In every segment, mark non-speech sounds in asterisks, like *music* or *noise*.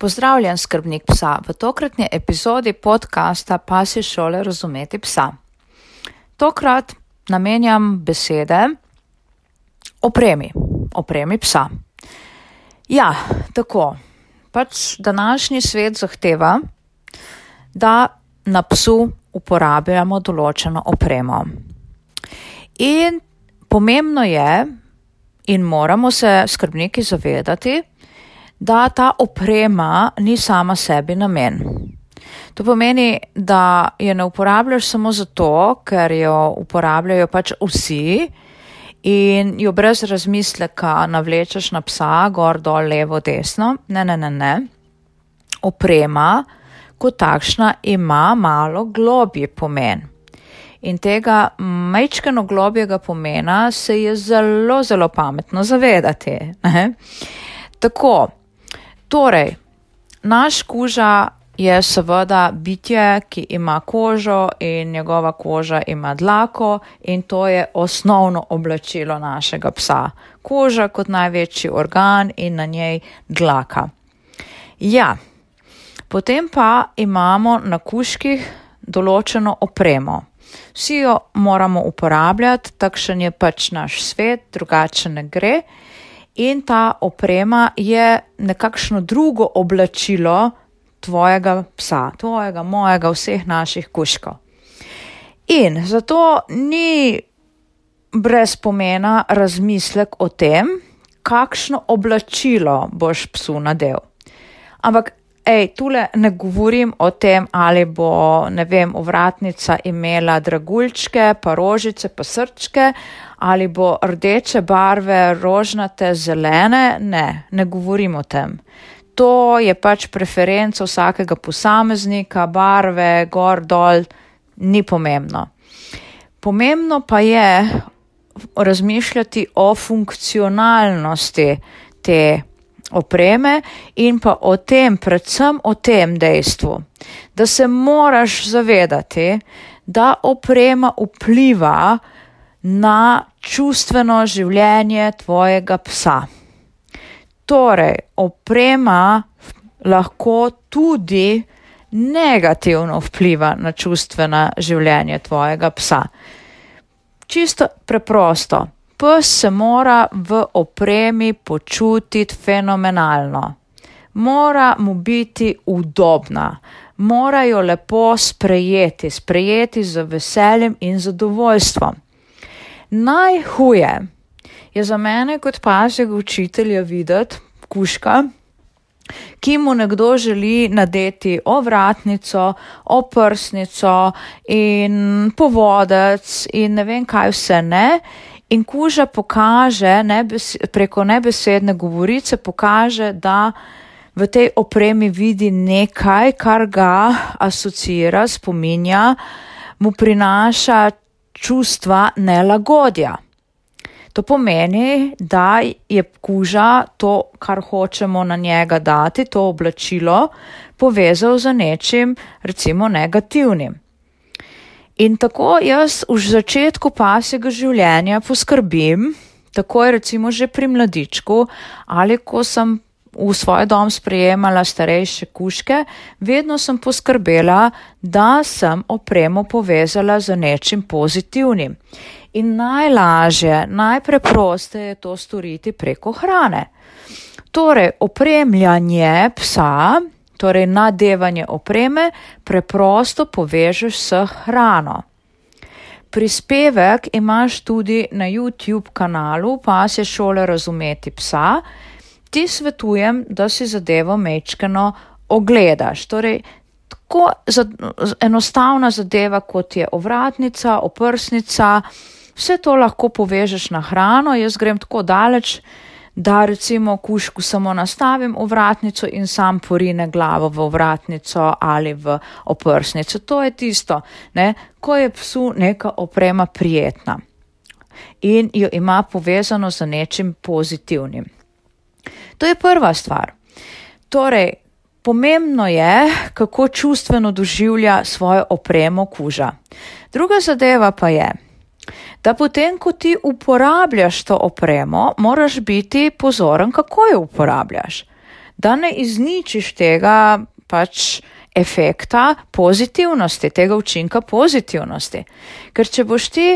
Pozdravljen, skrbnik psa. V tokratni epizodi podcasta Pasi šole razumeti psa. Tokrat namenjam besede opremi, opremi psa. Ja, tako. Pač današnji svet zahteva, da na psu uporabljamo določeno opremo. In pomembno je, in moramo se skrbniki zavedati, da ta oprema ni sama sebi namen. To pomeni, da je ne uporabljaš samo zato, ker jo uporabljajo pač vsi in jo brez razmisleka navlečeš na psa, gor, dol, levo, desno. Ne, ne, ne, ne. Oprema kot takšna ima malo globji pomen. In tega majčkeno globjega pomena se je zelo, zelo pametno zavedati. Ne? Tako, Torej, naš kuža je seveda bitje, ki ima kožo in njegova koža ima dlako in to je osnovno oblačilo našega psa. Koža kot največji organ in na njej dlaka. Ja, potem pa imamo na kuških določeno opremo. Vsi jo moramo uporabljati, takšen je pač naš svet, drugače ne gre in ta oprema je nekakšno drugo oblačilo tvojega psa, tvojega, mojega, vseh naših kuškov. In zato ni brez pomena razmislek o tem, kakšno oblačilo boš psu nadel. Ampak Ej, tule ne govorim o tem, ali bo, ne vem, ovratnica imela draguljčke, pa rožice, pa srčke, ali bo rdeče barve, rožnate, zelene. Ne, ne govorim o tem. To je pač preferenca vsakega posameznika, barve, gor, dol, ni pomembno. Pomembno pa je razmišljati o funkcionalnosti te opreme in pa o tem, predvsem o tem dejstvu, da se moraš zavedati, da oprema vpliva na čustveno življenje tvojega psa. Torej, oprema lahko tudi negativno vpliva na čustveno življenje tvojega psa. Čisto preprosto pes se mora v opremi počutiti fenomenalno. Mora mu biti udobna, mora jo lepo sprejeti, sprejeti z veseljem in zadovoljstvom. Najhuje je za mene kot pasjega učitelja videti kuška, ki mu nekdo želi nadeti ovratnico, oprsnico in povodec in ne vem kaj vse ne. In kuža pokaže nebes, preko nebesedne govorice, pokaže, da v tej opremi vidi nekaj, kar ga asocira, spominja, mu prinaša čustva nelagodja. To pomeni, da je kuža to, kar hočemo na njega dati, to oblačilo, povezal z nečim, recimo, negativnim. In tako jaz v začetku pasjega življenja poskrbim, tako je recimo že pri mladičku ali ko sem v svoj dom sprejemala starejše kuške, vedno sem poskrbela, da sem opremo povezala z nečim pozitivnim. In najlažje, najpreprosteje je to storiti preko hrane. Torej, opremljanje psa torej nadevanje opreme, preprosto povežeš s hrano. Prispevek imaš tudi na YouTube kanalu Pasje šole razumeti psa. Ti svetujem, da si zadevo mečkano ogledaš. Torej, tako enostavna zadeva, kot je ovratnica, oprsnica, vse to lahko povežeš na hrano. Jaz grem tako daleč, da recimo kušku samo nastavim v vratnico in sam porine glavo v vratnico ali v oprsnico. To je tisto, ne, ko je psu neka oprema prijetna in jo ima povezano z nečim pozitivnim. To je prva stvar. Torej, pomembno je, kako čustveno doživlja svojo opremo kuža. Druga zadeva pa je, da potem, ko ti uporabljaš to opremo, moraš biti pozoren, kako jo uporabljaš. da ne izničiš tega pač efekta pozitivnosti, tega učinka pozitivnosti. Ker če boš ti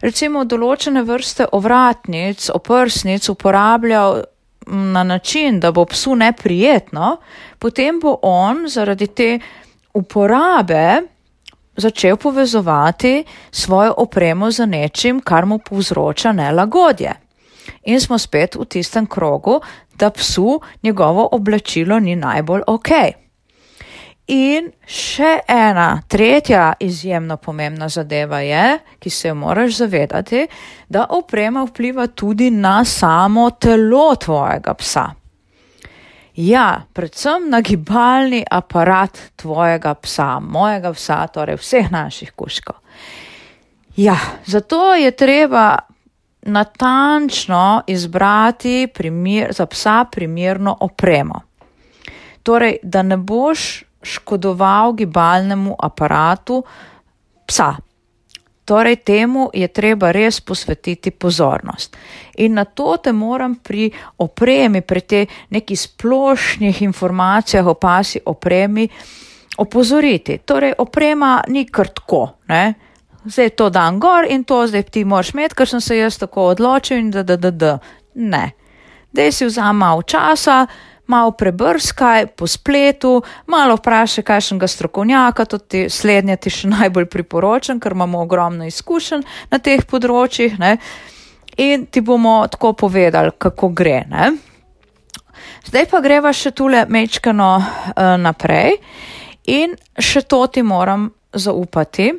recimo določene vrste ovratnic, oprsnic uporabljal na način, da bo psu neprijetno, potem bo on zaradi te uporabe začel povezovati svojo opremo z nečim, kar mu povzroča nelagodje. In smo spet v tistem krogu, da psu njegovo oblačilo ni najbolj ok. In še ena, tretja izjemno pomembna zadeva je, ki se jo moraš zavedati, da oprema vpliva tudi na samo telo tvojega psa. Ja, predvsem na gibalni aparat tvojega psa, mojega psa, torej vseh naših kuškov. Ja, zato je treba natančno izbrati primer, za psa primerno opremo. Torej, da ne boš škodoval gibalnemu aparatu psa. Torej, temu je treba res posvetiti pozornost. In na to te moram pri opremi, pri te neki splošnih informacijah o pasi opremi opozoriti. Torej, oprema ni krtko, ne? Zdaj to dan gor in to zdaj ti moraš imeti, ker sem se jaz tako odločil in da, da, da, da. Ne. Dej si vzam malo časa, malo prebrskaj po spletu, malo vprašaj kakšnega strokovnjaka, tudi slednje ti še *laughs* najbolj priporočam, ker imamo ogromno izkušenj na teh področjih, ne, in ti bomo tako povedali, kako gre, ne. Zdaj pa greva še tule mečkano uh, naprej. In še to ti moram zaupati,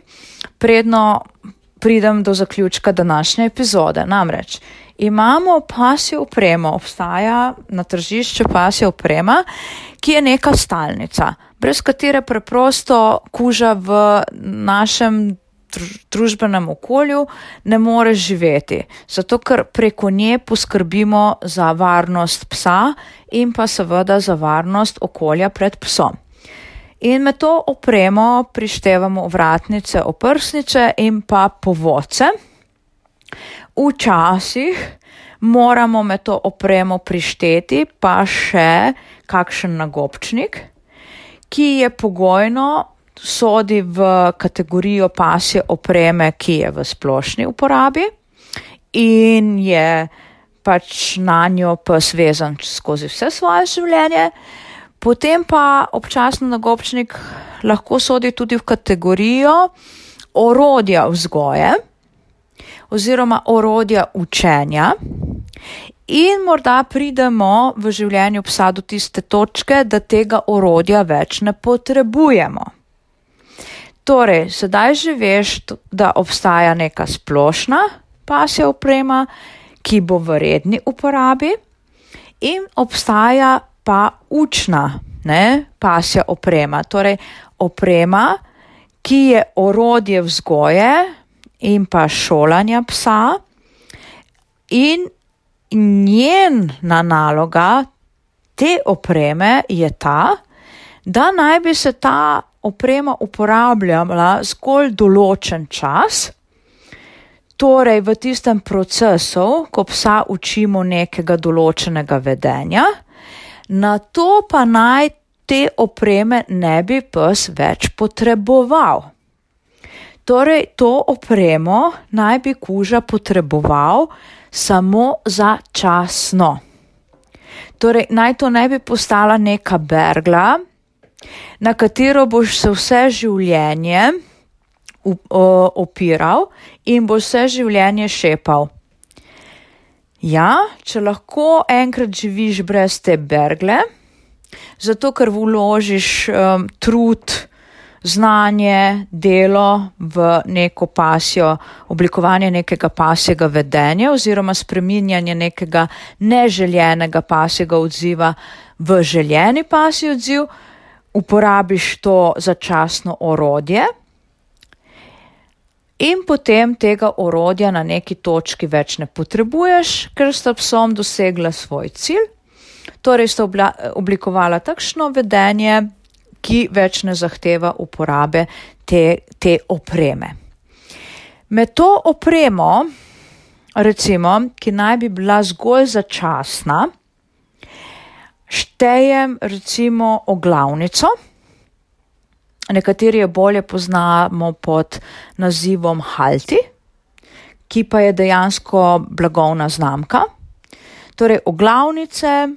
predno pridem do zaključka današnje epizode. Namreč, imamo pasjo opremo, obstaja na tržišču pasja oprema, ki je neka stalnica, brez katere preprosto kuža v našem družbenem okolju ne more živeti, zato ker preko nje poskrbimo za varnost psa in pa seveda za varnost okolja pred psom. In med to opremo prištevamo vratnice, oprsnice in pa povodce. Včasih moramo med to opremo prišteti pa še kakšen nagobčnik, ki je pogojno sodi v kategorijo pasje opreme, ki je v splošni uporabi in je pač na njo pes vezan skozi vse svoje življenje. Potem pa občasno nagobčnik lahko sodi tudi v kategorijo orodja vzgoje oziroma orodja učenja. In morda pridemo v življenju psa do tiste točke, da tega orodja več ne potrebujemo. Torej, sedaj že veš, da obstaja neka splošna pasja oprema, ki bo v redni uporabi, in obstaja pa učna ne, pasja oprema. Torej, oprema, ki je orodje vzgoje, in pa šolanja psa, in njena naloga te opreme je ta, da naj bi se ta oprema uporabljala zgolj določen čas, torej v tistem procesu, ko psa učimo nekega določenega vedenja, na to pa naj te opreme ne bi pes več potreboval. Torej, to opremo naj bi kuža potreboval samo začasno. Torej, naj to ne bi postala neka bergla, na katero boš se vse življenje opiral in boš vse življenje šepal. Ja, če lahko enkrat živiš brez te bergle, zato ker vložiš um, trud, znanje, delo v neko pasjo, oblikovanje nekega pasjega vedenja oziroma spreminjanje nekega neželjenega pasjega odziva v željeni pasji odziv, uporabiš to začasno orodje in potem tega orodja na neki točki več ne potrebuješ, ker sta psom dosegla svoj cilj. Torej sta oblikovala takšno vedenje, ki več ne zahteva uporabe te, te opreme. Med to opremo, recimo, ki naj bi bila zgolj začasna, štejem recimo oglavnico. Nekateri jo bolje poznamo pod nazivom Halti, ki pa je dejansko blagovna znamka. Torej, oglavnice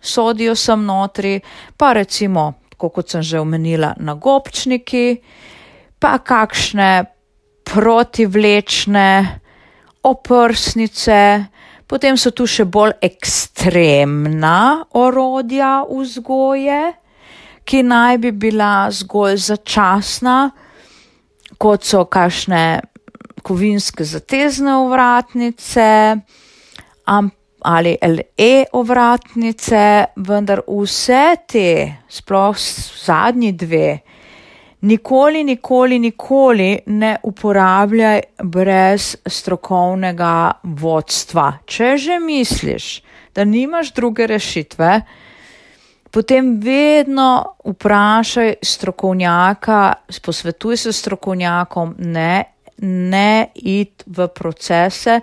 sodijo sem notri, pa recimo, kot sem že omenila, nagobčniki, pa kakšne protivlečne oprsnice, potem so tu še bolj ekstremna orodja vzgoje, ki naj bi bila zgolj začasna, kot so kakšne kovinske zatezne ovratnice ali LE ovratnice, vendar vse te, sploh zadnji dve, nikoli, nikoli, nikoli ne uporabljaj brez strokovnega vodstva. Če že misliš, da nimaš druge rešitve, potem vedno vprašaj strokovnjaka, posvetuj se strokovnjakom, ne, ne id v procese,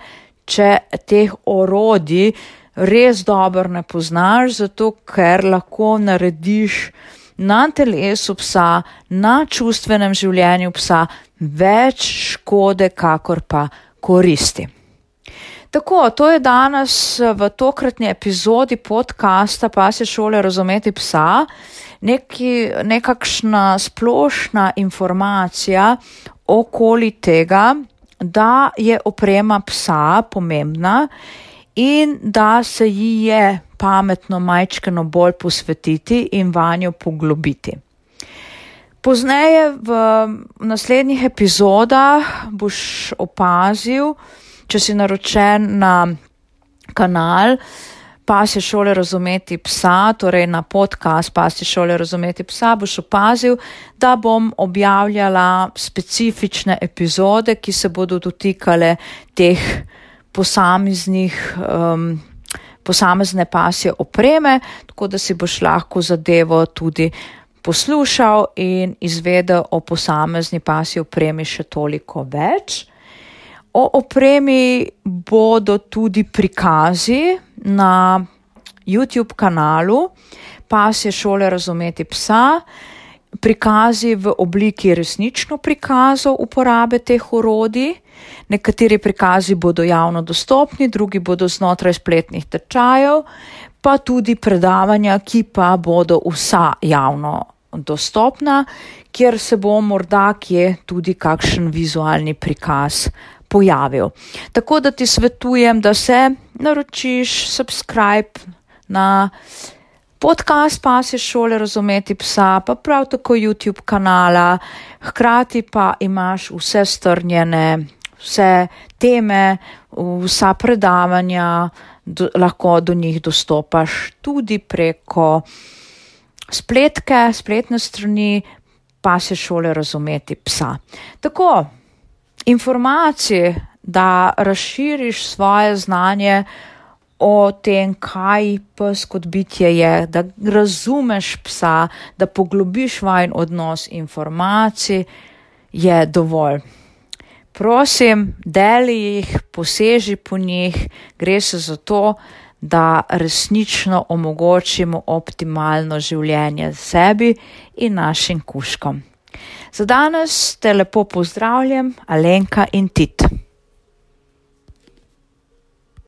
če teh orodij res dobro ne poznaš, zato ker lahko narediš na telesu psa, na čustvenem življenju psa več škode, kakor pa koristi. Tako, to je danes v tokratni epizodi podcasta Pasje šole razumeti psa, neki, nekakšna splošna informacija okoli tega, da je oprema psa pomembna in da se ji je pametno majčkeno bolj posvetiti in vanjo poglobiti. Pozneje v naslednjih epizodah boš opazil, če si naročen na kanal Pasje šole razumeti psa, torej na podcast Pasje šole razumeti psa, boš opazil, da bom objavljala specifične epizode, ki se bodo dotikale teh posameznih um, posamezne pasje opreme, tako da si boš lahko zadevo tudi poslušal in izvedel o posamezni pasji opremi še toliko več. O opremi bodo tudi prikazi na YouTube kanalu Pasje šole razumeti psa, prikazi v obliki resnično prikazov uporabe teh orodij. Nekateri prikazi bodo javno dostopni, drugi bodo znotraj spletnih tečajev, pa tudi predavanja, ki pa bodo vsa javno dostopna, kjer se bo morda kje tudi kakšen vizualni prikaz pojavil. Tako da ti svetujem, da se naročiš subscribe na podcast Pasje šole razumeti psa, pa prav tako YouTube kanala, hkrati pa imaš vse strnjene vse teme, vsa predavanja, do, lahko do njih dostopaš tudi preko spletke, spletne strani, pa se šole razumeti psa. Tako, informacije, da razširiš svoje znanje o tem, kaj pes kot bitje je, da razumeš psa, da poglobiš vajen odnos informacij, je dovolj prosim, deli jih, poseži po njih, gre se za to, da resnično omogočimo optimalno življenje sebi in našim kuškom. Za danes te lepo pozdravljam, Alenka in Tit.